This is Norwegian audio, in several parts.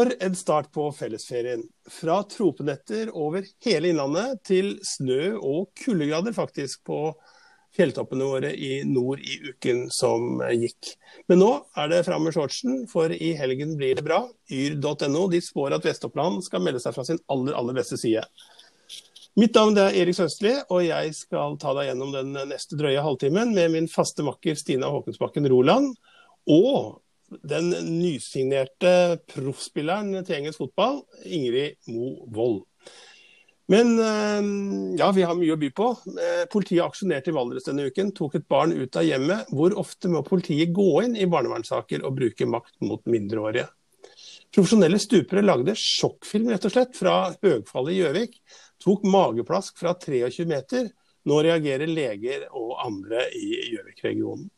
For en start på fellesferien. Fra tropenetter over hele Innlandet til snø og kuldegrader faktisk på fjelltoppene våre i nord i uken som gikk. Men nå er det fram med shortsen, for i helgen blir det bra. Yr.no de spår at Vest-Oppland skal melde seg fra sin aller, aller beste side. Mitt navn er Erik Sønstli, og jeg skal ta deg gjennom den neste drøye halvtimen med min faste makker Stina Håkonsbakken Roland. Og den nysignerte proffspilleren til engelsk fotball, Ingrid Mo Wold. Men eh, ja, vi har mye å by på. Eh, politiet aksjonerte i Valdres denne uken, tok et barn ut av hjemmet. Hvor ofte må politiet gå inn i barnevernssaker og bruke makt mot mindreårige? Profesjonelle stupere lagde sjokkfilm rett og slett fra Høgfallet i Gjøvik. Tok mageplask fra 23 meter. Nå reagerer leger og andre i Gjøvik-regionen.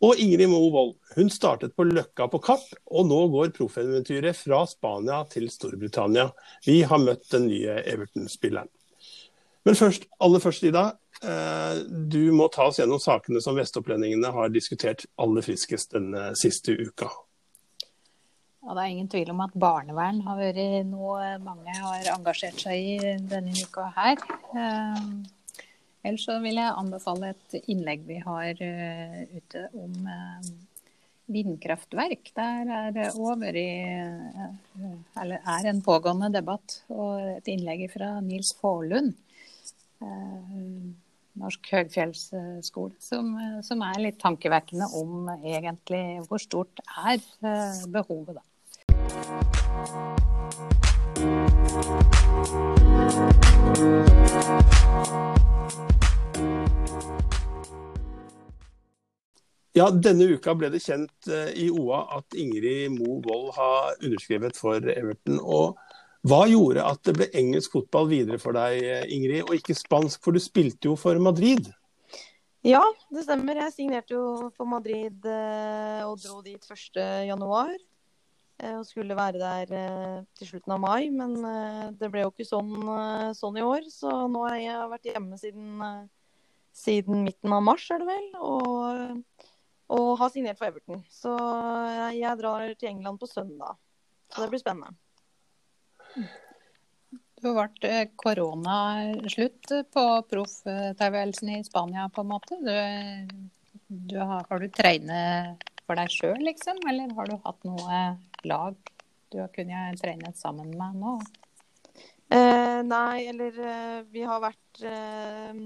Og Ingrid Moe Wold hun startet på Løkka på Kapp, og nå går proffeventyret fra Spania til Storbritannia. Vi har møtt den nye Everton-spilleren. Men først, aller først, Ida. Eh, du må ta oss gjennom sakene som vestopplendingene har diskutert aller friskest denne siste uka. Ja, det er ingen tvil om at barnevern har vært noe mange har engasjert seg i denne uka her. Eh, Ellers så vil jeg anbefale et innlegg vi har uh, ute om uh, vindkraftverk. Der er det over i uh, Eller er en pågående debatt. Og et innlegg fra Nils Faarlund. Norsk høgfjellsskole, som, som, er litt tankevekkende om egentlig hvor stort er behovet, da. Ja, Denne uka ble det kjent uh, i OA at Ingrid Mo Wold har underskrevet for Everton. og Hva gjorde at det ble engelsk fotball videre for deg, eh, Ingrid, og ikke spansk? For du spilte jo for Madrid? Ja, det stemmer. Jeg signerte jo for Madrid uh, og dro dit 1.1. Uh, og skulle være der til slutten av mai, men det ble jo ikke sånn, sånn, i år. Så nå har jeg vært hjemme siden, siden midten av mars, er det vel. Og og har signert for Everton. Så jeg drar til England på søndag. Så det blir spennende. Du har vært koronaslutt på profftilværelsen i Spania, på en måte. Du, du har, har, du trenet for deg sjøl, liksom? Eller har du hatt noe lag du har kunnet trene sammen med nå? Eh, nei, eller eh, vi har vært eh,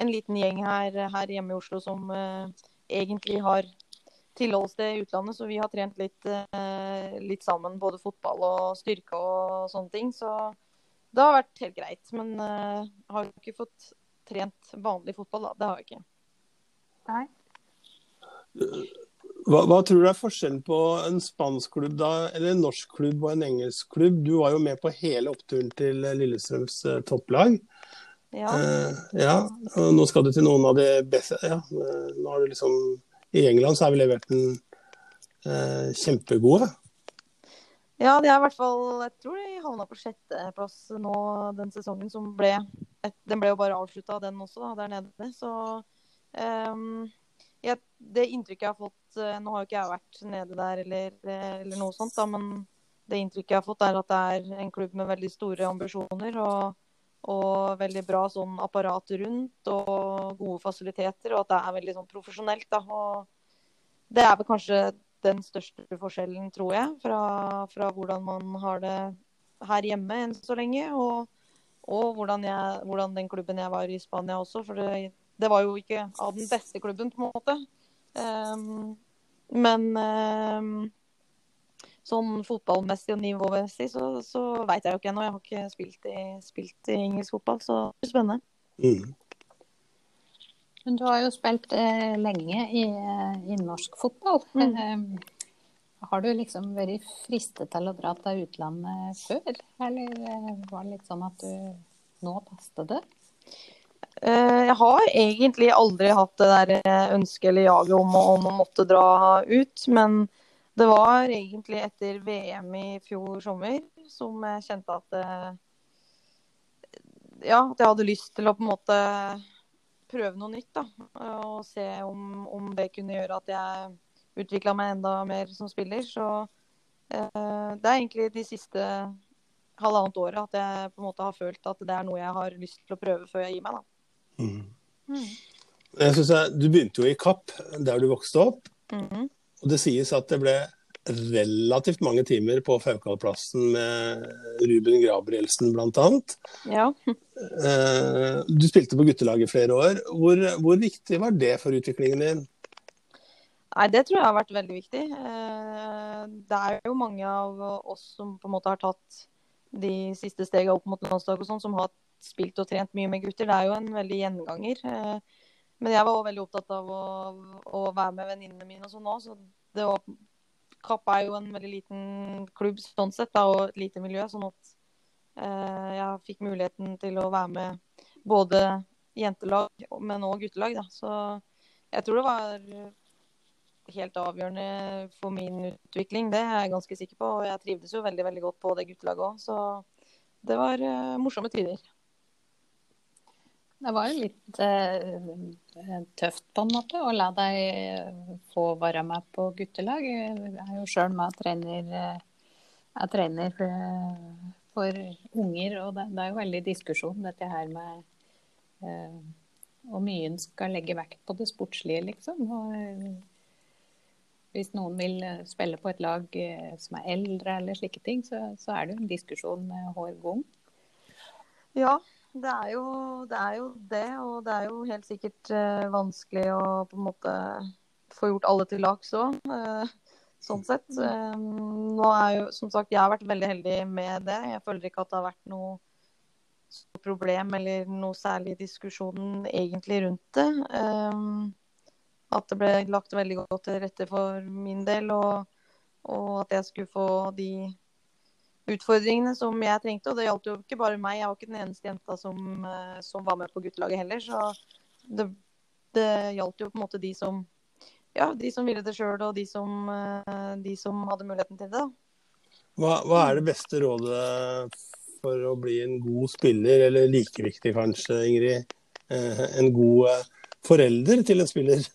en liten gjeng her, her, hjemme i Oslo som eh, egentlig har tilholdssted i utlandet, så vi har trent litt, eh, litt, sammen. Både fotball og styrke og sånne ting. Så det har vært helt greit. Men uh, har jo ikke fått trent vanlig fotball, da. Det har jeg ikke. Nei. Hva, hva, tror du er forskjellen på en spansk klubb da, eller en norsk klubb og en engelsk klubb? Du var jo med på hele oppturen til Lillestrøms uh, topplag. Ja. Uh, ja. Nå skal du til noen av de beste ja. Uh, nå har du liksom I England så har vi levert den uh, kjempegode. Ja, de er i hvert fall Jeg tror de havna på sjetteplass nå den sesongen som ble Den ble jo bare avslutta, den også, da, der nede. Så um, jeg, det inntrykket jeg har fått Nå har jo ikke jeg vært nede der eller, eller noe sånt, da, men det inntrykket jeg har fått, er at det er en klubb med veldig store ambisjoner. og og veldig bra sånn apparat rundt og gode fasiliteter, og at det er veldig sånn profesjonelt. Da. Og det er vel kanskje den største forskjellen, tror jeg, fra, fra hvordan man har det her hjemme enn så lenge. Og, og hvordan, jeg, hvordan, den klubben jeg var i Spania også. For det, det, var jo ikke av den beste klubben, på en måte. Um, men um, sånn fotballmessig og nivåmessig, så, så veit jeg jo ikke ennå. Jeg har ikke spilt i, spilt i, engelsk fotball, så det blir spennende. Mm. Men du har jo spilt eh, lenge i, i, norsk fotball. Mm. Eh, har du liksom vært fristet til å dra til utlandet før, eller eh, var det litt sånn at du nå passet det? Eh, jeg har egentlig aldri hatt det der eh, ønsket eller jaget om, om, å måtte dra ut, men det var egentlig etter VM i fjor sommer som jeg kjente at eh, Ja, at jeg hadde lyst til å på en måte prøve noe nytt. da, Og se om, om det kunne gjøre at jeg utvikla meg enda mer som spiller. Så Eh, det er egentlig de siste halvannet året at jeg på en måte har følt at det er noe jeg har lyst til å prøve før jeg gir meg. da. Mm. Jeg synes jeg, Du begynte jo i Kapp, der du vokste opp. Mhm. Og det sies at det ble relativt mange timer på Faukalplassen med Ruben Gabrielsen bl.a. Ja. Eh, Du spilte på guttelaget i flere år. Hvor, hvor viktig var det for utviklingen din? Nei, det tror jeg har vært veldig viktig. Eh, Det er jo mange av oss som på en måte har tatt de siste stegene opp mot landslaget og sånn, som har spilt og trent mye med gutter. Det er jo en veldig gjenganger. Men jeg var også veldig opptatt av å, å være med venninnene mine og sånn òg, så det var Kapp er jo en veldig liten klubb sånn sett, da, og et lite miljø. Sånn at eh, jeg fikk muligheten til å være med både jentelag, men òg guttelag. Da. Så jeg tror det var helt avgjørende for min utvikling. Det er jeg ganske sikker på. Og jeg trivdes jo veldig veldig godt på det guttelaget òg. Så det var eh, morsomme tider. Det var jo litt eh, tøft på en måte å la deg eh, få være med på guttelag. Jeg er jo sjøl med og trener, eh, jeg trener for, for unger, og det, det er jo veldig diskusjon dette her med eh, hvor mye en skal legge vekt på det sportslige, liksom. Og, eh, hvis noen vil eh, spille på et lag eh, som er eldre eller slike ting, så, så er det jo en diskusjon eh, hver gang. Ja, det er, jo, det er jo det. Og det er jo helt sikkert uh, vanskelig å på en måte få gjort alle til lags òg. Uh, sånn sett. Um, nå er jo, som sagt, jeg har vært veldig heldig med det. Jeg føler ikke at det har vært noe problem eller noe særlig diskusjon egentlig rundt det. Um, at det ble lagt veldig godt til rette for min del, og, og at jeg skulle få de utfordringene som jeg trengte. Og det gjaldt jo ikke bare meg, jeg var ikke den eneste jenta som, eh, som var med på guttelaget heller. Så det, det gjaldt jo på en måte de som ja, de som ville det sjøl, og de som, eh, de som hadde muligheten til det. Hva, hva er det beste rådet for å bli en god spiller, eller like viktig kanskje, Ingrid, eh, en god forelder til en spiller?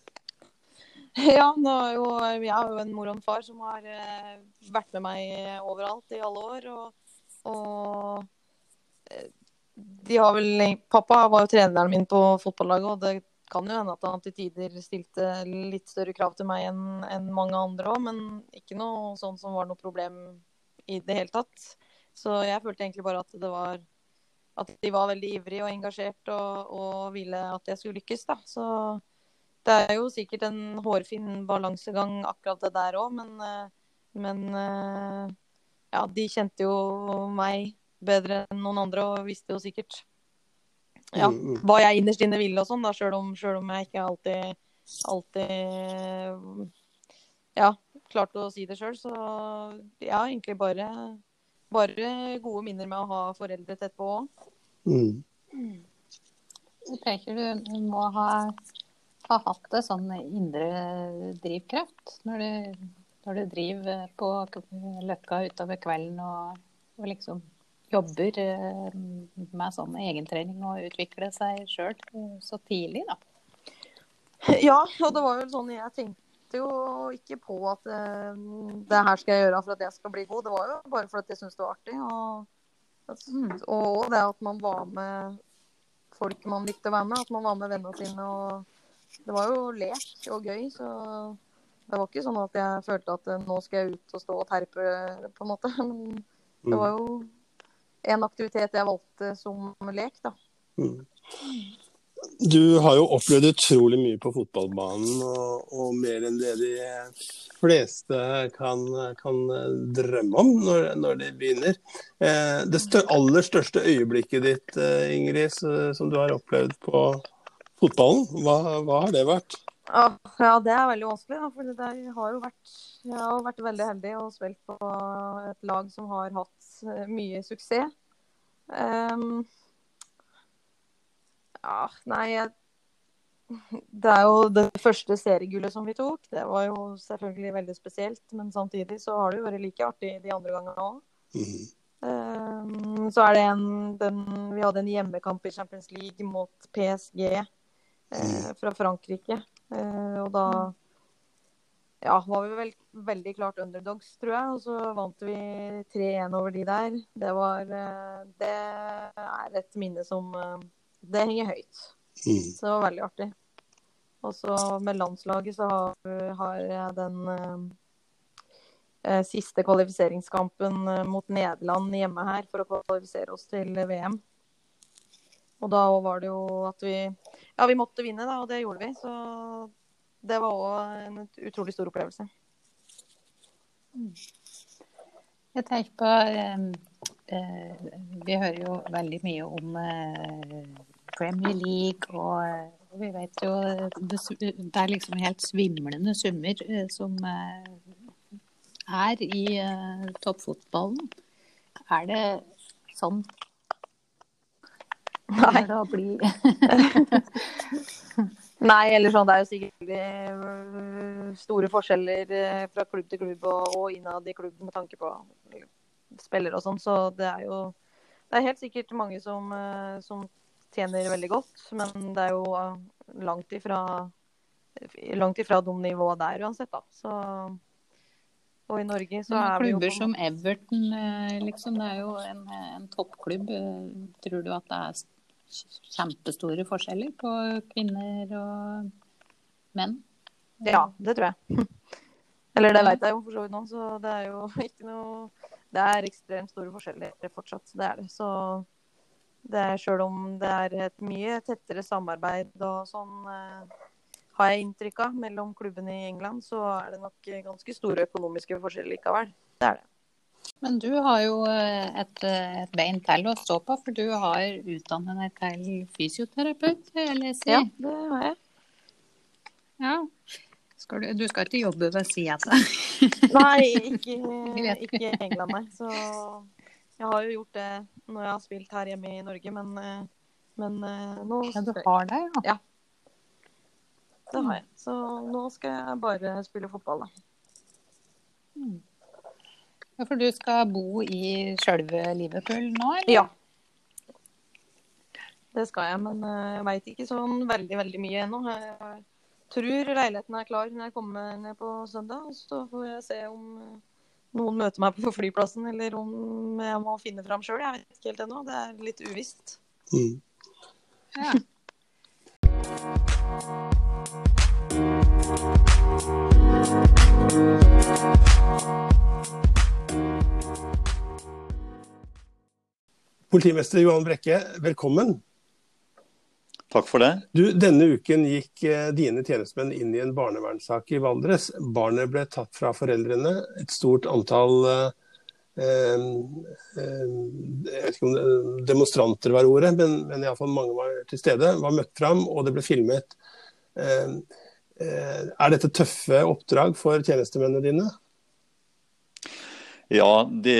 Ja, jo, jeg har jo en mor og en far som har eh, vært med meg overalt i alle år. Og, og eh, de har vel Pappa var jo treneren min på fotballaget, og det kan jo hende at han til tider stilte litt større krav til meg enn en mange andre òg, men ikke noe sånn som var noe problem i det hele tatt. Så jeg følte egentlig bare at det var at de var veldig ivrige og engasjert og, og ville at jeg skulle lykkes, da. Så det er jo sikkert en hårfin balansegang akkurat det der òg, men, eh, men eh, ja, de kjente jo meg bedre enn noen andre og visste jo sikkert ja, Mm, mm. hva jeg innerst inne ville og sånn, da, sjøl om, om jeg ikke alltid, alltid ja, klarte å si det sjøl. Så ja, egentlig bare, bare gode minner med å ha foreldre tett på òg. Mm. Jeg tenker du må ha, ha hatt det sånn indre drivkraft når du, når du driver på Løkka utover kvelden og, og liksom jobber eh, med sånn egentrening og utvikle seg sjøl så tidlig, da. Ja, og det var jo sånn jeg tenkte jo ikke på at eh, det her skal jeg gjøre for at jeg skal bli god. Det var jo bare fordi jeg syntes det var artig. Og, og det at man var med folk man likte å være med. At man var med vennene sine. Og det var jo lek og gøy. Så det var ikke sånn at jeg følte at eh, nå skal jeg ut og stå og terpe, på en måte. Men det var jo en aktivitet jeg valgte som lek, da. Mm. Du har jo opplevd utrolig mye på fotballbanen, og, og mer enn det de fleste kan, kan drømme om når, når de begynner. Eh, det aller største øyeblikket ditt, eh, Ingrid, som du har opplevd på fotballen, hva, hva har det vært? Ja, ja, det er veldig vanskelig. For det jeg har jo vært, jeg har vært veldig heldig og spilt på et lag som har hatt eh, mye suksess. Um, ja, nei Det er jo det første seriegullet som vi tok. Det var jo selvfølgelig veldig spesielt. Men samtidig så har det jo vært like artig de andre gangene òg. Mhm. Ehm, så er det en den, Vi hadde en hjemmekamp i Champions League mot PSG eh, fra Frankrike. Eh, og da ja, var vi vel veldig klart underdogs, tror jeg. Og så vant vi 3-1 over de der. Det var eh, Det er et minne som eh, Det henger høyt. Mm. Så det var veldig artig. Og så med landslaget så har, har jeg den eh, eh, siste kvalifiseringskampen mot Nederland hjemme her for å kvalifisere oss til VM. Og da var det jo at vi Ja, vi måtte vinne, da, og det gjorde vi. Så det var òg en utrolig stor opplevelse. Jeg tenker på eh, eh, Vi hører jo veldig mye om eh, Premier League, og, eh, og vi vet jo det, det er liksom helt svimlende summer eh, som eh, er i toppfotballen. Er det sånn Nei. det bli Nei, eller sånn, det er jo sikkert øh, store forskjeller øh, fra klubb til klubb og, og innad i klubben med tanke på spillere og sånn, så det er jo Det er helt sikkert mange som, som tjener veldig godt, men det er jo langt ifra langt ifra de nivåene der uansett, da. Så og i Norge så er vi jo klubber som Everton, eh, liksom, det er jo en, en toppklubb. Eh, Tror du at det er kjempestore forskjeller på kvinner og menn? Ja, det tror jeg. Eller det vet jeg jo for så vidt nå, så det er jo ikke noe Det er ekstremt store forskjeller fortsatt, det er det. Så det er sjøl om det er et mye tettere samarbeid og sånn, eh, har jeg inntrykk av, mellom klubbene i England, så er det nok ganske store økonomiske forskjeller likevel. Det er det. Men du har jo eh, et, eh, et bein til å stå på, for du har utdannet deg til fysioterapeut. Ja, det har jeg. Ja. Skal du, du skal ikke jobbe ved sida av? Nei, ikke, ikke i England, nei. Så jeg har jo gjort det når jeg har spilt her hjemme i Norge, men, eh, men nå Ja, du har det, ja. Det har jeg. Så nå skal jeg bare spille fotball, da. Ja. For du skal bo i sjølve Liverpool nå, eller? Ja. Det skal jeg, men eh, jeg veit ikke sånn veldig, veldig mye ennå. Jeg tror leiligheten er klar når jeg kommer ned på søndag. Så får jeg se om eh, noen møter meg på flyplassen, eller om jeg må finne fram sjøl. Jeg vet ikke helt ennå. Det er litt uvisst. Mm. Ja. Politimester Johan Brekke, velkommen. Takk for det. Du, denne uken gikk eh, dine tjenestemenn inn i en barnevernssak i Valdres. Barnet ble tatt fra foreldrene. Et stort antall eh, eh, om demonstranter var ordet, men, men iallfall mange var til stede. Var møtt fram, og det ble filmet. Eh, eh, er dette tøffe oppdrag for tjenestemennene dine? Ja, det,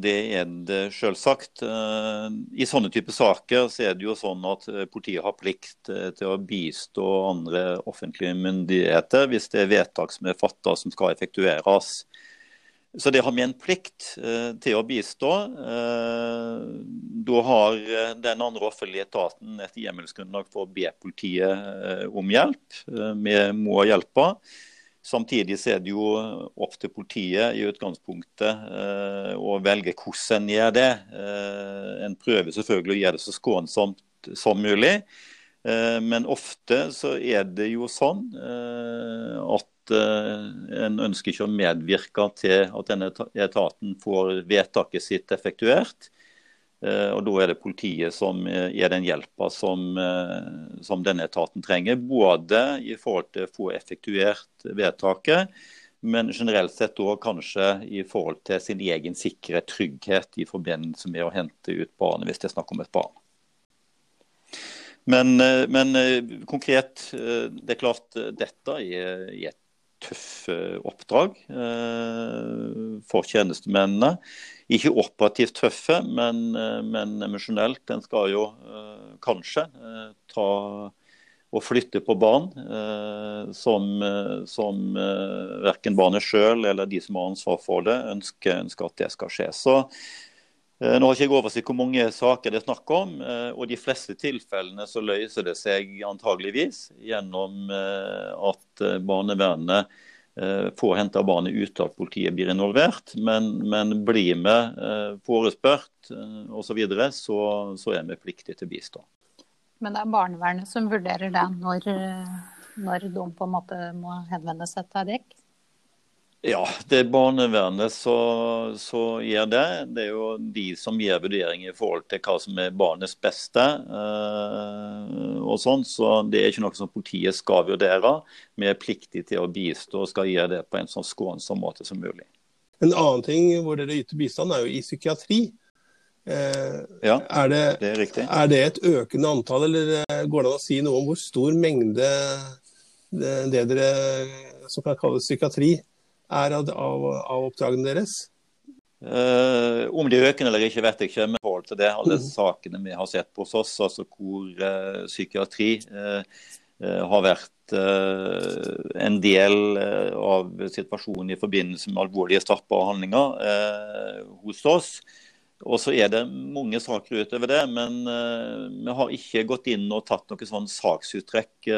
det er det selvsagt. Eh, I sånne typer saker så er det jo sånn at eh, politiet har plikt eh, til å bistå andre offentlige myndigheter hvis det er vedtak som er fattet som skal effektueres. Så det har vi en plikt til å bistå. Da har den andre offentlige etaten et hjemmelsgrunnlag for å be politiet om hjelp. Vi må hjelpe. Samtidig er det jo opp til politiet i utgangspunktet eh, å velge hvordan en gjør det. Eh, en prøver selvfølgelig å gjøre det så skånsomt som mulig. Eh, men ofte så er det jo sånn at en ønsker ikke å medvirke til at denne etaten får vedtaket sitt effektuert. Eh, Og Da er det politiet som eh, er den hjelpa som, eh, som denne etaten trenger. Både i forhold til å få effektuert vedtaket, men generelt sett òg kanskje i forhold til sin egen sikkerhet, trygghet i forbindelse med å hente ut barnet, hvis det er snakk om et barn. Men, men konkret, det er klart dette er et tøft eh, oppdrag eh, for tjenestemennene. Ikke operativt tøffe, men, eh, men emosjonelt. En skal jo kanskje ta og flytte på barn som, som verken barnet sjøl eller de som har ansvar for det, ønsker, ønsker at det skal skje. Så Nå har ikke jeg oversikt hvor mange saker det er snakk om, eh, og de fleste tilfellene så løser det seg antageligvis gjennom eh, at eh, barnevernet får få henta barnet uten at politiet blir involvert. Men, men blir vi eh, forespurt eh, osv., så, videre, så så er vi pliktige til bistå. Men det er barnevernet som vurderer det når, når de på en måte må henvende seg til dekk? Ja, det er barnevernet som gjør det. Det er jo de som gjør vurderinger i forhold til hva som er barnets beste. Eh, og sånn, Så det er ikke noe som politiet skal vurdere. Vi er pliktige til å bistå og skal gjøre det på en sånn skånsom måte som mulig. En annen ting hvor dere yter bistand, er jo i psykiatri. Eh, ja, er det, det, er riktig. Er det et økende antall, eller eh, går det an å si noe om hvor stor mengde det, det dere som kan kalles psykiatri, er av, av, av oppdragene deres? Uh, om de øker eller ikke, vet jeg ikke. Men forhold til det, alle mm. sakene vi har sett hos oss, altså hvor uh, psykiatri uh, har vært en del av situasjonen i forbindelse med alvorlige straffbare handlinger hos oss. Og så er det mange saker utover det, men vi har ikke gått inn og tatt noe sånn saksuttrekk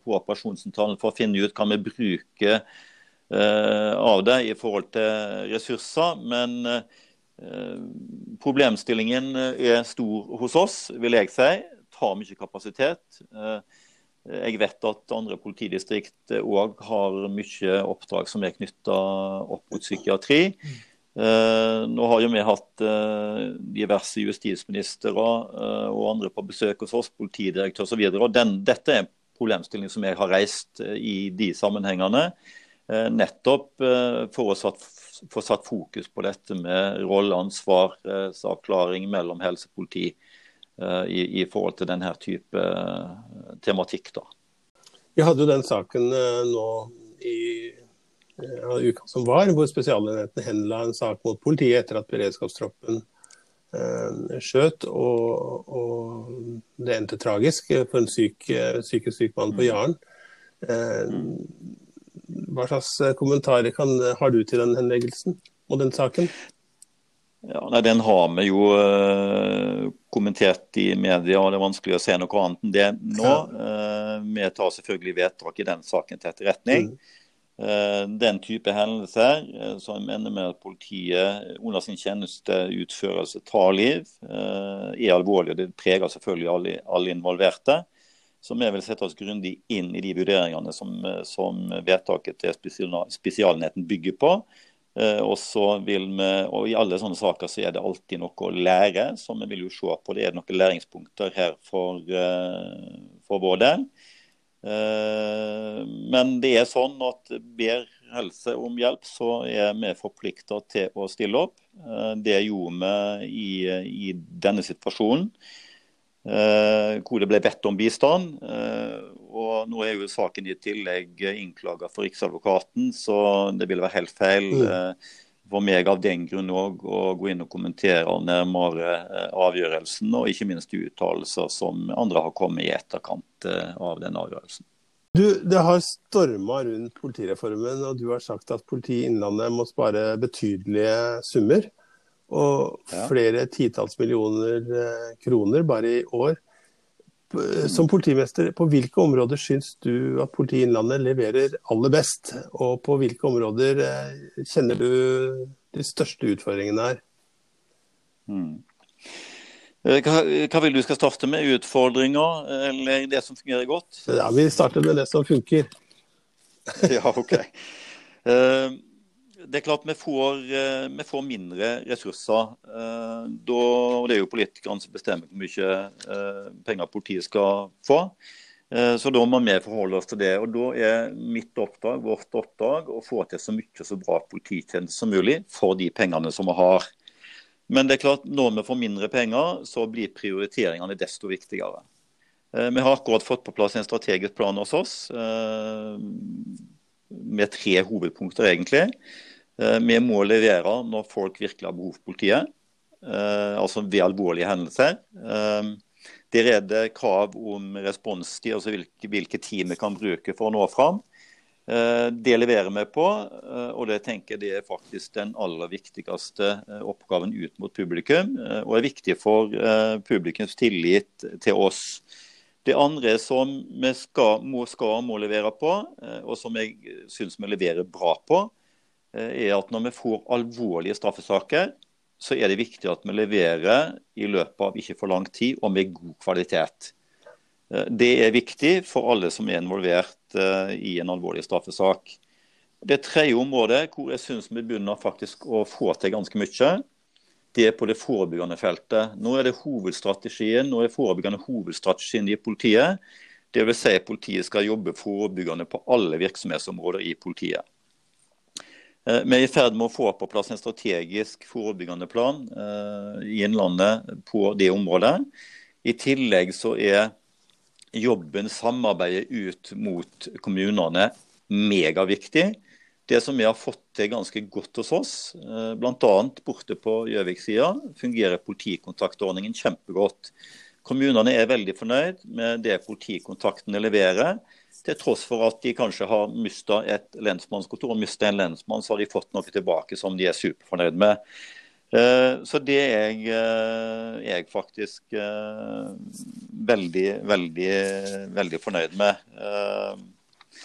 på operasjonssentralen for å finne ut hva vi bruker av det i forhold til ressurser. Men eh, problemstillingen er stor hos oss, vil jeg si. Tar mye kapasitet. Eh, jeg vet at andre politidistrikt òg har mye oppdrag som er knytta opp mot psykiatri. nå har jo vi hatt diverse justisministre og andre på besøk hos oss, politidirektør osv. Dette er en problemstilling som jeg har reist i de sammenhengene. Eh, nettopp eh, for å få satt fokus på dette med rolleansvarsavklaring mellom helse og politi eh, i, i, forhold til denne type tematikk. Da. Vi hadde jo den saken nå i ja, uka som var, hvor Spesialenheten henla en sak mot politiet etter at beredskapstroppen eh, skjøt. Og, og, det endte tragisk for en syk, psykisk syk mann på mm. Jaren. Eh, hva slags eh, kommentarer kan, har du til den henleggelsen og den saken? Ja, nei, Den har vi jo uh, kommentert i media, og det er vanskelig å se noe annet enn det nå. Uh, vi tar selvfølgelig vedtak i den saken til etterretning. Mm. Uh, den type hendelser som ender med at politiet under sin tjenesteutførelse tar liv, er alvorlig. og Det preger selvfølgelig alle, alle involverte. Så vi vil sette oss grundig inn i de vurderingene som, som vedtaket til spesialenheten bygger på. Eh, og så vil vi, og I alle sånne saker så er det alltid noe å lære, så vi vil jo se på det er noen læringspunkter her for, eh, for vår del. Eh, men det er sånn at ber helse om hjelp, så er vi forplikta til å stille opp. Det gjorde vi i, i denne situasjonen. Eh, hvor det ble bedt om bistand. Eh, og Nå er jo saken i tillegg innklaga for Riksadvokaten, så det ville være helt feil mm. Eh, for meg av den grunn òg å gå inn og kommentere nærmere avgjørelsen, og ikke minst uttalelser som andre har kommet i etterkant av den avgjørelsen. Du, Det har storma rundt politireformen, og du har sagt at politiet Innlandet må spare betydelige summer og flere titalls millioner eh, kroner bare i år. Som politimester, på hvilke områder syns du at politiet Innlandet leverer aller best? Og på hvilke områder eh, kjenner du de største utfordringene her? Hmm. Eh, hva, hva, vil du skal starte med? Utfordringer eller det som fungerer godt? Ja, Vi starter med det som funker. ja, OK. Uh, det er klart vi får, eh, vi får mindre ressurser. Eh, da, og Det er jo politikerne som bestemmer hvor mye eh, penger politiet skal få. Så da må vi forholde oss til det. Og Da er mitt oppdrag, vårt oppdrag å få til så mye og så bra polititjeneste som mulig for de pengene som vi har. Men det er klart, når vi får mindre penger, så blir prioriteringene desto viktigere. Vi har akkurat fått på plass en strategisk plan hos oss med tre hovedpunkter, egentlig. Eh, vi må levere når folk virkelig har behov for politiet, eh, altså ved alvorlige hendelser. Eh, der er det krav om responstid, altså hvilke, hvilke vi kan bruke for å nå fram. Det leverer vi på, og det tenker jeg det er faktisk den aller viktigste oppgaven ut mot publikum. Og er viktig for publikums tillit til oss. Det andre som vi skal, må, må levere på, og som jeg syns vi leverer bra på, er at når vi får alvorlige straffesaker, så er det viktig at vi leverer i løpet av ikke for lang tid og med god kvalitet. Det er viktig for alle som er involvert i en alvorlig straffesak. Det tredje området hvor jeg syns vi begynner faktisk å få til ganske mye, det er på det forebyggende feltet. Nå er det hovedstrategien, nå er forebyggende hovedstrategien i politiet. Dvs. Si at politiet skal jobbe forebyggende på alle virksomhetsområder i politiet. Eh, vi er i ferd med å få på plass en strategisk forebyggende plan eh, i Innlandet på det området. I tillegg så er jobben, samarbeidet ut mot kommunene megaviktig. Det som vi har fått til ganske godt hos oss, eh, bl.a. borte på Gjøvik-sida, fungerer politikontaktordningen kjempegodt. Kommunene er veldig fornøyd med det politikontaktene leverer. Til tross for at de kanskje har mista et lensmannskontor og mista en lensmann, så har de fått noe tilbake som de er superfornøyd med. Eh, så det er jeg, eh, jeg faktisk veldig, veldig, veldig fornøyd med.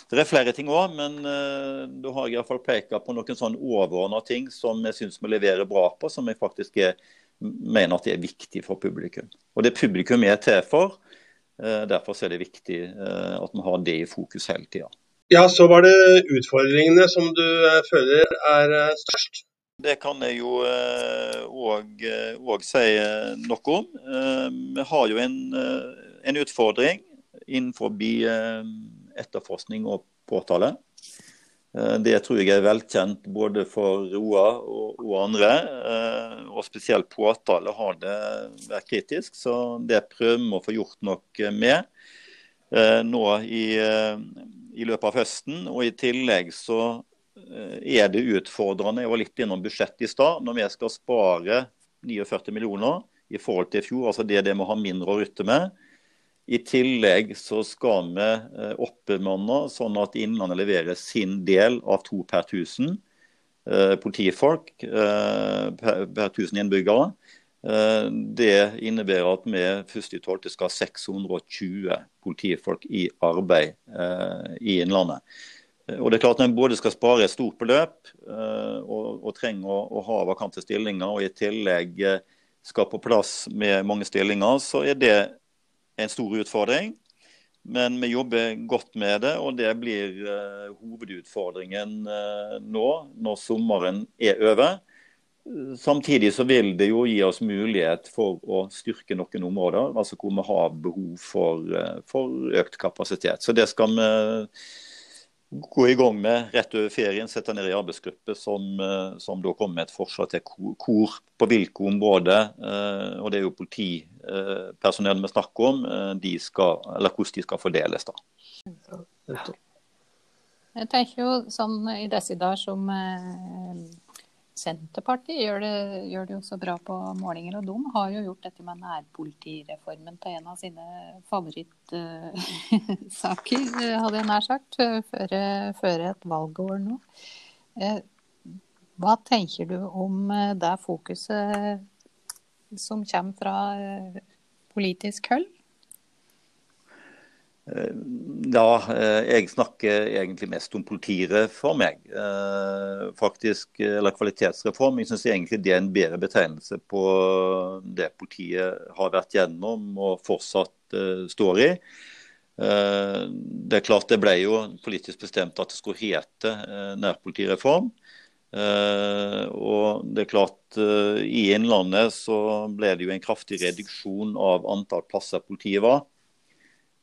Det er flere ting òg, men da har jeg iallfall peka på noen sånn overordna ting som jeg syns vi leverer bra på, som jeg faktisk er, mener at det er viktig for publikum. Og det publikum er til for. Uh, derfor er det viktig uh, at man har det i fokus hele tida. Ja, så var det utfordringene som du føler er størst? Det kan jeg jo òg si noe om. Vi har jo en, en utfordring innenfor etterforskning og påtale. Eh, det tror jeg er velkjent både for Roa og, og andre. Eh, og spesielt påtale har det vært kritisk, så det prøver vi å få gjort noe med eh, nå i, i løpet av høsten. Og i tillegg så er det utfordrende. Jeg var litt innom budsjettet i stad. Når vi skal spare 49 millioner i forhold til i fjor, altså det er det vi har mindre å rutte med, i tillegg så skal vi eh, oppbemanne sånn at Innlandet leverer sin del av to per 1000 eh, politifolk eh, per, per 1000 innbyggere. Det innebærer at vi 1.12. skal ha 620 politifolk i arbeid i Innlandet. Og det er klart Når en både skal spare et stort beløp og, og trenger å, å, ha vakante stillinger, og i tillegg skal på plass med mange stillinger, så er det en stor utfordring. Men vi jobber godt med det, og det blir uh, hovedutfordringen uh, nå når sommeren er over. Samtidig så vil det jo gi oss mulighet for å styrke noen områder, altså hvor vi har behov for, uh, for økt kapasitet. Så det skal vi gå i gang med rett over ferien. Sette ned i arbeidsgruppe som, eh, som da kommer med et forslag til hvor, på hvilke områder, eh, og det er jo politipersonell vi snakker om, eh, de skal, eller hvordan de skal fordeles. da. Jeg tenker jo sånn i disse dager som Senterpartiet gjør det, gjør det, jo så bra på målinger, og de har jo gjort dette med nærpolitireformen til en av sine favorittsaker, hadde jeg nær sagt, før, før et valgår nå. Uh, hva tenker du om eh, det fokuset som kommer fra eh, politisk hold? Eh, ja, eh, jeg snakker egentlig mest om politireform, jeg. Eh, faktisk, eller kvalitetsreform. Jeg syns egentlig det er en bedre betegnelse på det politiet har vært gjennom og fortsatt står i. Det er klart det ble jo politisk bestemt at det skulle hete nærpolitireform. Og det er klart I Innlandet så ble det jo en kraftig reduksjon av antall plasser politiet var.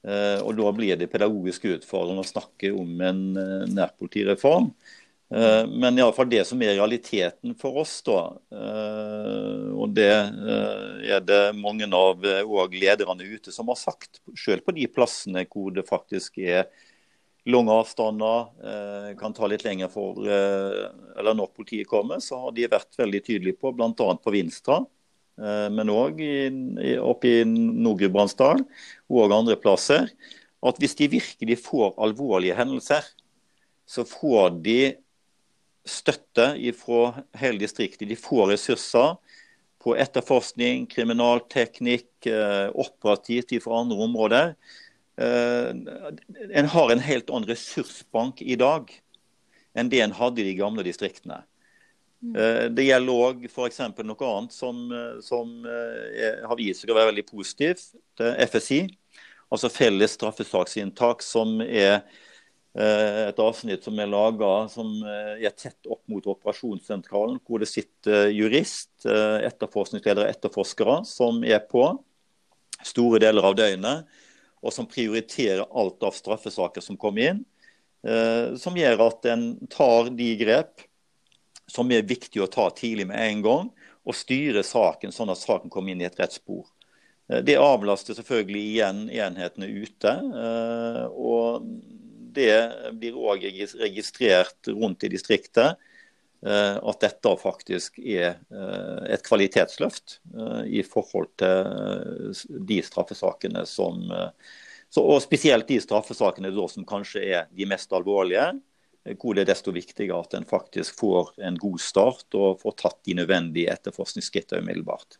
Eh, og Da blir det pedagogisk utfordrende å snakke om en nærpolitireform. nærpolitireform. i men iallfall det som er realiteten for oss, da, og det er det mange av lederne ute som har sagt, selv på de plassene hvor det faktisk er lange avstander, kan ta litt lenger for eller når politiet kommer, så har de vært veldig tydelige på, bl.a. på Vinstra, Eh, men òg oppe i Nord-Gudbrandsdalen og andre plasser, at hvis de virkelig får alvorlige hendelser, så får de støtte fra hele distriktet. De får ressurser på etterforskning, kriminalteknikk, eh, operativt fra andre områder. En har en helt annen ressursbank i dag enn det en hadde i de gamle distriktene. Det gjelder òg f.eks. noe annet som, som er, har vist seg å være veldig positivt. Det er FSI, altså felles straffesaksinntak, som er Eh, et avsnitt som er laga som eh, er tett opp mot operasjonssentralen, hvor det sitter jurist, eh, etterforskningsledere og etterforskere som er på store deler av døgnet, og som prioriterer alt av straffesaker som kommer inn. Som gjør at en tar de grep som er viktig å ta tidlig med en gang, og styre saken sånn at saken kommer inn i et rett spor. Det avlaster selvfølgelig igjen enhetene ute. og det blir òg registrert rundt i distriktet eh, at dette faktisk er eh, et kvalitetsløft eh, i forhold til de straffesakene som Og spesielt de straffesakene som kanskje er de mest alvorlige, hvor det er desto viktigere at en faktisk får en god start og får tatt de nødvendige etterforskningsskrittene umiddelbart.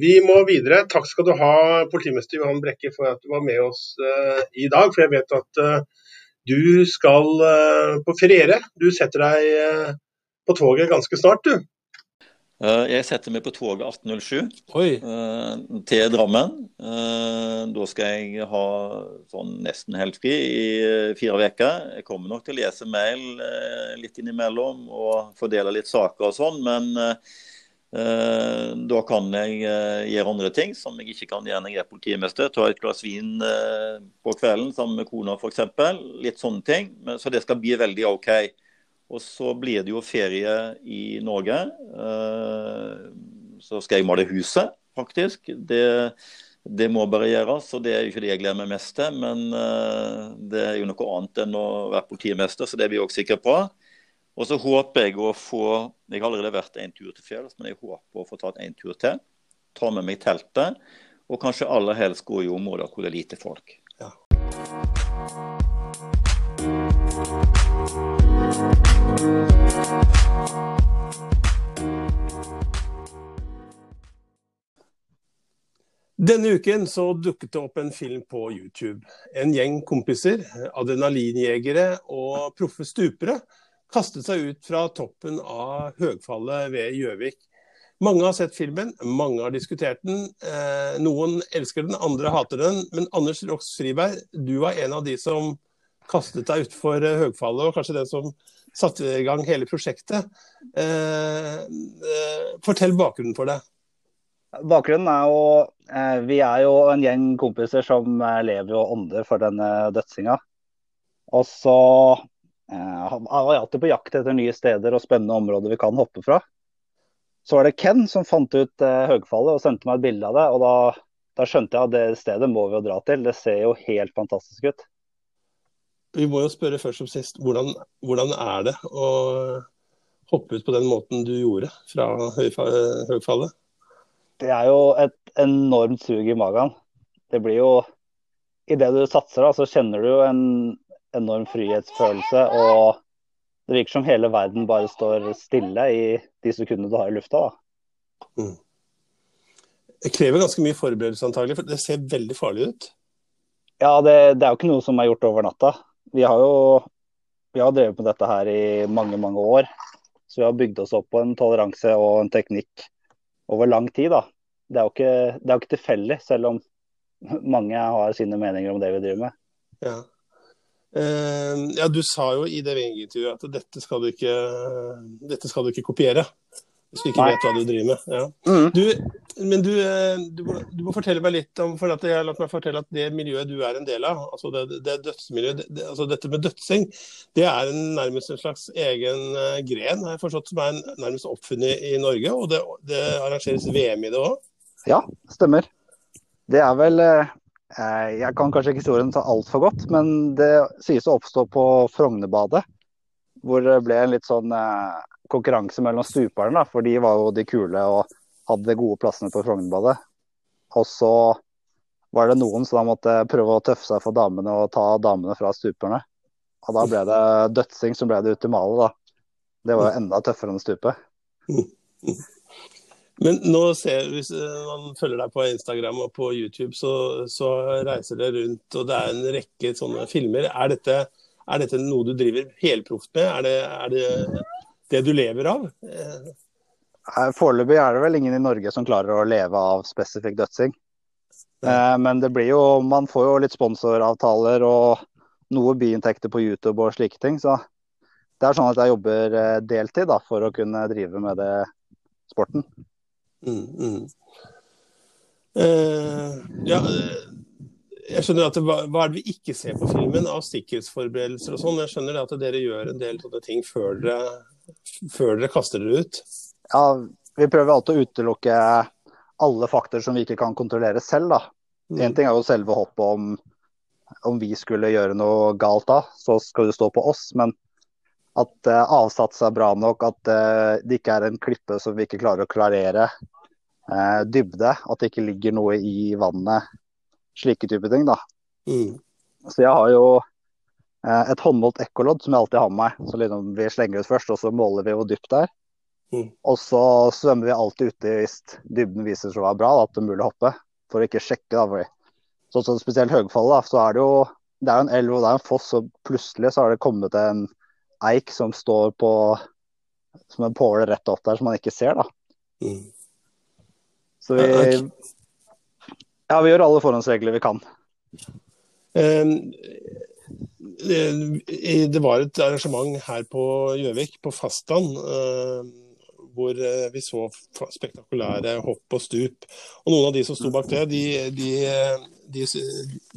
Vi må videre. Takk skal du ha, politimester Johan Brekke, for at du var med oss uh, i dag. For jeg vet at uh, du skal uh, på feriere. Du setter deg på toget ganske snart, du. Uh, jeg setter meg på toget 18.07 til Drammen. Da skal jeg ha sånn nesten helt fri i fire uker. Jeg kommer nok til å lese mail litt innimellom og fordele litt saker og sånn, men Eh, da kan jeg eh, gjøre andre ting som jeg ikke kan gjøre når jeg er politimester. Ta et glass vin eh, på kvelden sammen med kona f.eks. Litt sånne ting. Så det skal bli veldig OK. Og så blir det jo ferie i Norge. Så skal jeg male huset, faktisk. Det, det må bare gjøres, og det er jo ikke det jeg gleder meg mest til. Men det er jo noe annet enn å være politimester, så det er vi òg sikre på. Og så håper jeg å få Jeg har allerede vært en tur til fjells, men jeg håper å få tatt en tur til. Ta med meg teltet, og kanskje aller helst gå i områder hvor det er lite folk. Ja. Denne uken så dukket det opp en film på YouTube. En gjeng kompiser, adrenalinjegere og proffe stupere kastet seg ut fra toppen av høgfallet ved Gjøvik. Mange har sett filmen, mange har diskutert den. Eh, noen elsker den, andre hater den. Men Anders Rox Friberg, du var en av de som kastet deg utfor eh, høgfallet, og kanskje den som satte i gang hele prosjektet. Eh, eh, fortell bakgrunnen for det. Bakgrunnen er jo eh, Vi er jo en gjeng kompiser som lever og ånder for denne dødsinga. Og så Eh, jeg alltid på jakt etter nye steder og spennende områder vi kan hoppe fra. Så var det Ken som fant ut Høgfallet og sendte meg et bilde av det. og da, da, skjønte jeg at det stedet må vi jo dra til. Det ser jo helt fantastisk ut. Vi må jo spørre først som sist, hvordan, hvordan er det å hoppe ut på den måten du gjorde fra Høgfallet? Det er jo et enormt sug i magen. Det blir jo Idet du satser, da, så kjenner du jo en enorm frihetsfølelse. Og det virker som hele verden bare står stille i de sekundene du har i lufta. Mm. Det krever ganske mye forberedelse antagelig, for det ser veldig farlig ut. Ja, det, det, er jo ikke noe som er gjort over natta. Vi har jo vi har drevet med dette her i mange, mange år. Så vi har bygd oss opp på en toleranse og en teknikk over lang tid. da. Det er jo ikke, det er jo ikke tilfeldig, selv om mange har sine meninger om det vi driver med. Ja. Uh, ja, Du sa jo i det VG-intervjuet at dette skal, ikke, dette skal, du ikke, kopiere. Hvis du ikke Nei. vet hva du driver med. Ja. Mm. Du, men du, eh, du, må, du, må fortelle meg litt om for at jeg har latt meg fortelle at det miljøet du er en del av, altså det, det dødsmiljøet, det, altså dette med dødsing, det er en, nærmest en slags egen uh, gren har jeg forstått, som er en, nærmest oppfunnet i Norge. Og det, det arrangeres VM i det òg? Ja, stemmer. Det er vel uh, jeg kan kanskje ikke historien så altfor godt, men det sies å oppstå på Frognerbadet. Hvor det ble en litt sånn eh, konkurranse mellom stuperne, for de var jo de kule og hadde de gode plassene på Frognerbadet. Og så var det noen som da måtte prøve å tøffe seg for damene og ta damene fra stuperne. Og da ble det dødsing som ble det ultimale, da. Det var jo enda tøffere enn stupet. Men nå ser, hvis eh, man følger deg på Instagram og på YouTube, så, så reiser det rundt, og det er en rekke sånne filmer. Er dette, er dette noe du driver helproft med? Er det, er det det du lever av? Eh, Foreløpig er det vel ingen i Norge som klarer å leve av spesifikk dødsing. Eh, Men det blir jo, man får jo litt sponsoravtaler og noe biinntekter på YouTube og slike ting. Så det er sånn at jeg jobber eh, deltid da, for å kunne drive med det sporten. Mm, mm. Eh, ja, jeg skjønner at det, hva, hva er det vi ikke ser på filmen av sikkerhetsforberedelser og sånn? Jeg skjønner det at dere gjør en del sånne ting før dere, før dere kaster dere ut. Ja, vi prøver alltid å utelukke alle faktorer som vi ikke kan kontrollere selv. da. Mm. En ting er jo selve hoppet om om vi skulle gjøre noe galt da, så skal det stå på oss. Men at uh, avsats er bra nok, at uh, det ikke er en klippe som vi ikke klarer å klarere. Uh, dybde, at det ikke ligger noe i vannet. Slike type ting, da. Mm. Så jeg har jo et håndmålt ekkolodd som jeg alltid har med meg. Så liksom vi slenger ut først, og så måler vi hvor dypt det er. Mm. Og så svømmer vi alltid uti hvis dybden viser seg å være bra, da, at det er mulig å hoppe. For å ikke sjekke, da. fordi Sånn som spesielt Høgfallet, da, så er det jo det er en elv og det er en foss, og plutselig så har det kommet en eik som står på som en påle rett opp der som man ikke ser, da. Mm. Så vi Ja, vi gjør alle forhåndsregler vi kan. Eh, eh, Det var et arrangement her på Gjøvik, på Fastland, eh, hvor eh, vi så spektakulære hopp og stup. Og noen av de som sto bak det, de, de, de,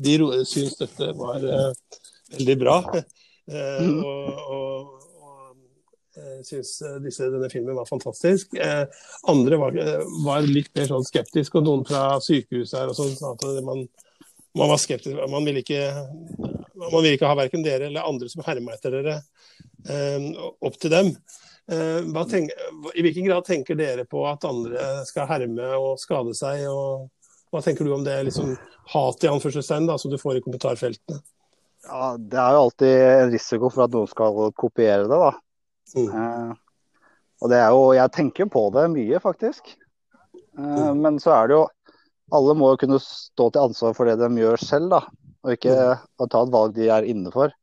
de syns dette var eh, veldig bra. Eh, Mhm. Og, og, og eh, syns eh, disse, denne filmen var fantastisk. Eh, Andre var, var litt mer sånn skeptiske, og noen fra sykehuset her og sånn sa at man, man var skeptisk. Man ville ikke, man vil ikke ha verken dere eller andre som hermer etter dere, eh, opp til dem. Eh, hva tenk, I hvilken grad tenker dere på at andre skal herme og skade seg? og Hva tenker du om det liksom, hat i anførselstegn da, som du får i kommentarfeltene? Ja, det er jo alltid en risiko for at noen skal kopiere det, da. Mm. Eh, og det er jo Jeg tenker på det mye, faktisk. Eh, Mm. Men så er det jo Alle må jo kunne stå til ansvar for det de gjør selv, da. Og ikke å ta et valg de er inne for.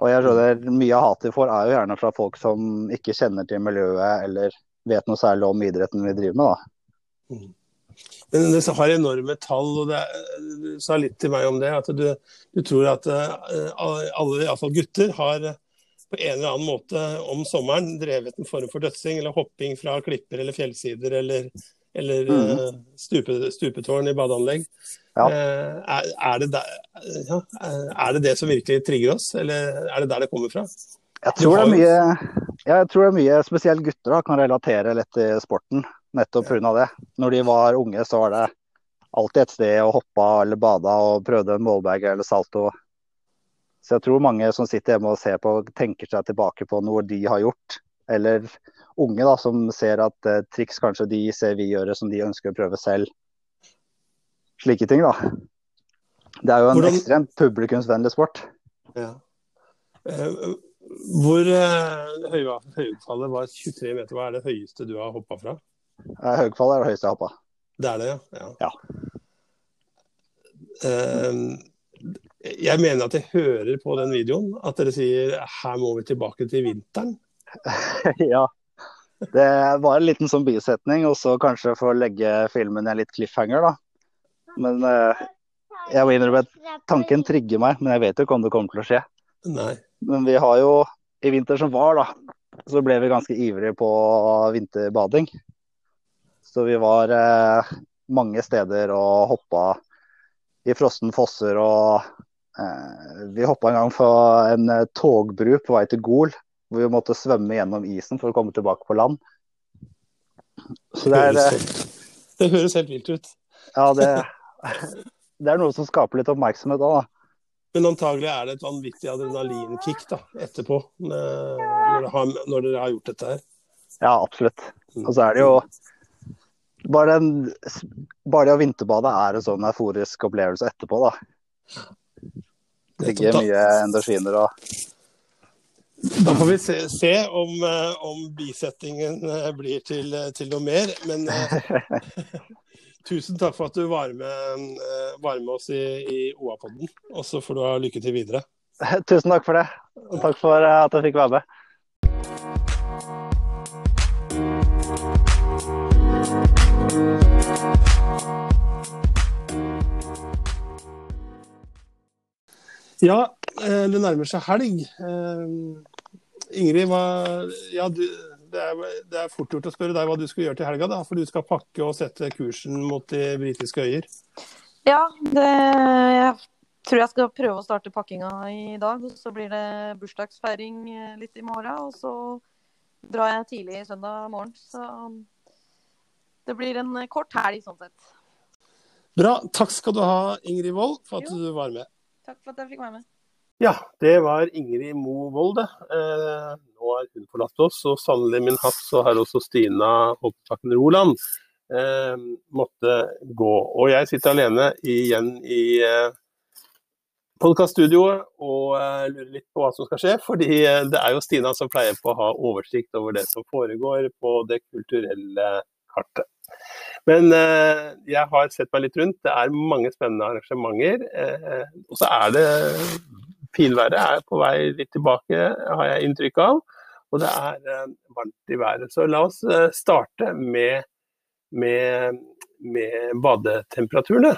Og jeg skjønner Mye av hatet vi får, er jo gjerne fra folk som ikke kjenner til miljøet eller vet noe særlig om idretten vi driver med, da. Men det har enorme tall, og det, er- du sa litt til meg om det. At du, du tror at eh, alle, iallfall gutter, har eh, på en eller annen måte om sommeren drevet en form for dødsing eller hopping fra klipper eller fjellsider eller, eller mm. eh, stupe, stupetårn i badeanlegg. Ja. Eh, Er, er, det der, ja, er det det som virkelig trigger oss, eller er det der det kommer fra? Jeg tror, det er mye, jeg tror det er mye spesielt gutter da, kan relatere litt til sporten, nettopp pga. det. Når de var unge, så var det alltid et sted å hoppe eller bade og prøvde en målbag eller salto. Så jeg tror mange som sitter hjemme og ser på, tenker seg tilbake på noe de har gjort. Eller unge da, som ser at eh, triks kanskje de ser vi gjøre som de ønsker å prøve selv. Slike ting, da. Det er jo en Hvordan- ekstremt publikumsvennlig sport. Ja. Eh, Hvor eh, høy- høyfallet var 23 meter, hva er det høyeste du har hoppa fra? Eh, Høgfall er det høyeste jeg har hoppa. Det er det, ja. ja. Ja. Eh, jeg mener at jeg hører på den videoen at dere sier her må vi tilbake til vinteren. ja. Det var en liten sånn bisetning, og så kanskje få legge filmen i en litt cliffhanger, da. Men eh, jeg må innrømme at tanken trigger meg, men jeg vet jo ikke om det kommer til å skje. Nei. Men vi har jo, i vinter som var, da, så ble vi ganske ivrige på vinterbading. Så vi var eh, mange steder og hoppa i frossen fosser og eh, Vi hoppa en gang fra en eh, togbru på vei til Gol, hvor vi måtte svømme gjennom isen for å komme tilbake på land. Så det er, eh, det høres helt vilt ut. ja, det, det er noe som skaper litt oppmerksomhet òg, da. Men antagelig er det et vanvittig adrenalinkick da, etterpå, eh, når dere, har, når dere har gjort dette her. Ja, absolutt. Og så er det jo bare, en, bare det å vinterbade er en sånn euforisk opplevelse etterpå, da. Det ligger mye endorfiner og Da får vi se, se om, eh, om, bisettingen eh, blir til, til noe mer. Men tusen takk for at du var med, var med oss i, i OA-podden. Og så får du ha lykke til videre. Tusen takk for det. Og takk for at jeg fikk være med. Ja, eh, det nærmer seg helg. Eh, Ingrid, hva, ja, du, det, er, det, er, fort gjort å spørre deg hva du skal gjøre til helga, da, for du skal pakke og sette kursen mot de britiske øyer? Ja, det, jeg tror jeg skal prøve å starte pakkinga i dag. Så blir det bursdagsfeiring eh, litt i morgen. Og så drar jeg tidlig søndag morgen. Så det blir en kort helg sånn sett. Bra. Takk skal du ha, Ingrid Wold, for at jo. du var med. Takk for at jeg fikk være med. Ja, det var Ingrid Mo Wold. Eh, nå har hun forlatt oss, og sannelig min hatt så har også Stina Hopptakken Roland eh, måtte gå. Og jeg sitter alene igjen i eh, podkaststudioet og eh, lurer litt på hva som skal skje. Fordi eh, det er jo Stina som pleier på å ha oversikt over det som foregår på det kulturelle kartet. Men eh, jeg har sett meg litt rundt. Det er mange spennende arrangementer. Eh, og så er det Finværet er på vei litt tilbake, har jeg inntrykk av. Og det er eh, varmt i været. Så la oss eh, starte med, med, med badetemperaturene.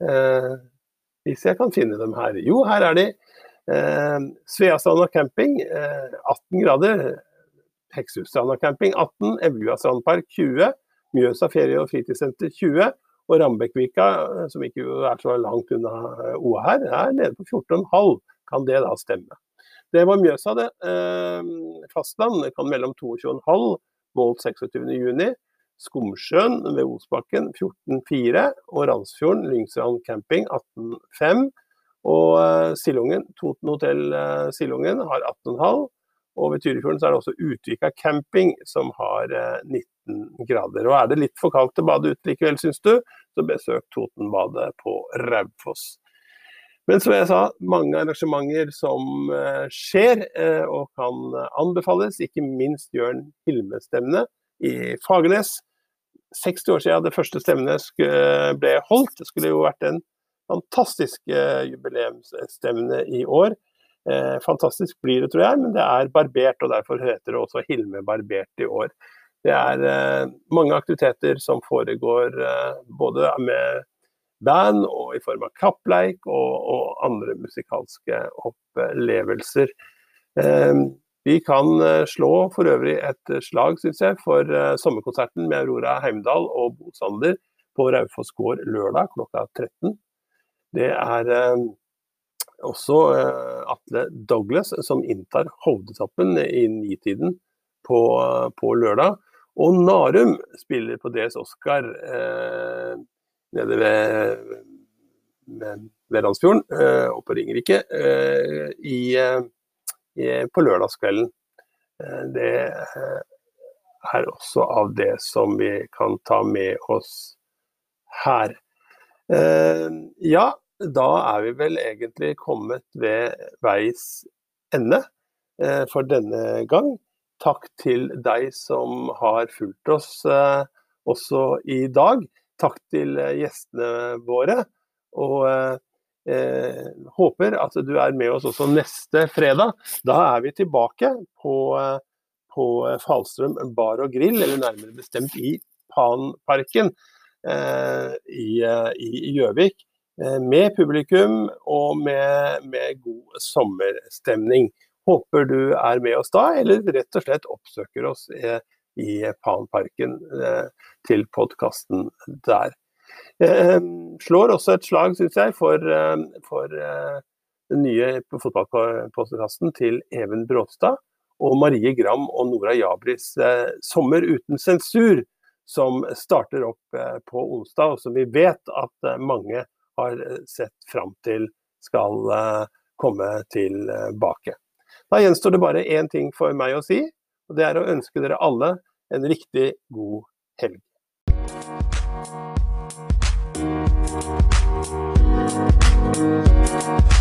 Eh, hvis jeg kan finne dem her. Jo, her er de. Eh, Sveastranda camping 18 grader. Hekshusstranda camping 18. Evjua strandpark 20. Mjøsa ferie- og fritidssenter 20. Og Rambekkvika, eh, som ikke er så langt unna eh, OA her, er nede på 14,5. Kan det da stemme? Det var Mjøsa, det. Eh, fastland kan mellom 22,5 målt 26.6. Skomsjøen ved Osbakken 14,4. Og Randsfjorden, Lyngsrand camping 18,5. Og Silungen, Toten hotell Silungen har 18,5. Og ved Tyrifjorden så er det også Utvika camping som har 19 19 grader. Og Er det litt for kaldt å bade ute likevel, syns du, så besøk Totenbadet på Raufoss. Men som jeg sa, mange arrangementer som eh, skjer eh, og kan anbefales. Ikke minst Jørn Hilme-stevne i Fagernes. 60 år siden det første stevnet ble holdt. Det skulle jo vært en fantastisk eh, jubileumsstevne i år. Fantastisk blir det, tror jeg, men det er barbert, og derfor heter det også Hilme barbert i år. Det er eh, mange aktiviteter som foregår eh, både med band og i form av kappleik og, og andre musikalske opplevelser. Eh, vi kan slå for øvrig et slag, syns jeg, for sommerkonserten med Aurora Heimdal og Bo Sander på Raufoss gård lørdag klokka 13. Det er også Atle Douglas som inntar Hovdetoppen i nitiden på, på lørdag. Og Narum spiller på DS Oscar eh, nede ved, ved, ved Randsfjorden eh, og på Ringerike eh, i, i, på lørdagskvelden. Eh, det er også av det som vi kan ta med oss her. Eh, ja, da er vi vel egentlig kommet ved veis ende eh, for denne gang takk til deg som har fulgt oss eh, også i dag. Takk til eh, gjestene våre. Og eh, eh, håper at du er med oss også neste fredag. Da er vi tilbake på, eh, på Falstrøm bar og grill, eller nærmere bestemt i Panparken eh, i Gjøvik. Med publikum og med, med god sommerstemning. Håper du er med oss da, eller rett og slett oppsøker oss i Panparken eh, til podkasten der. Eh, slår også et slag, syns jeg, for, for den nye fotballpodkasten til Even Bråstad og Marie Gram og Nora Jabris 'Sommer uten sensur', som starter opp på onsdag, og som vi vet at mange har sett fram til skal komme tilbake. Da gjenstår det bare én ting for meg å si, og det er å ønske dere alle en riktig god helg. Thank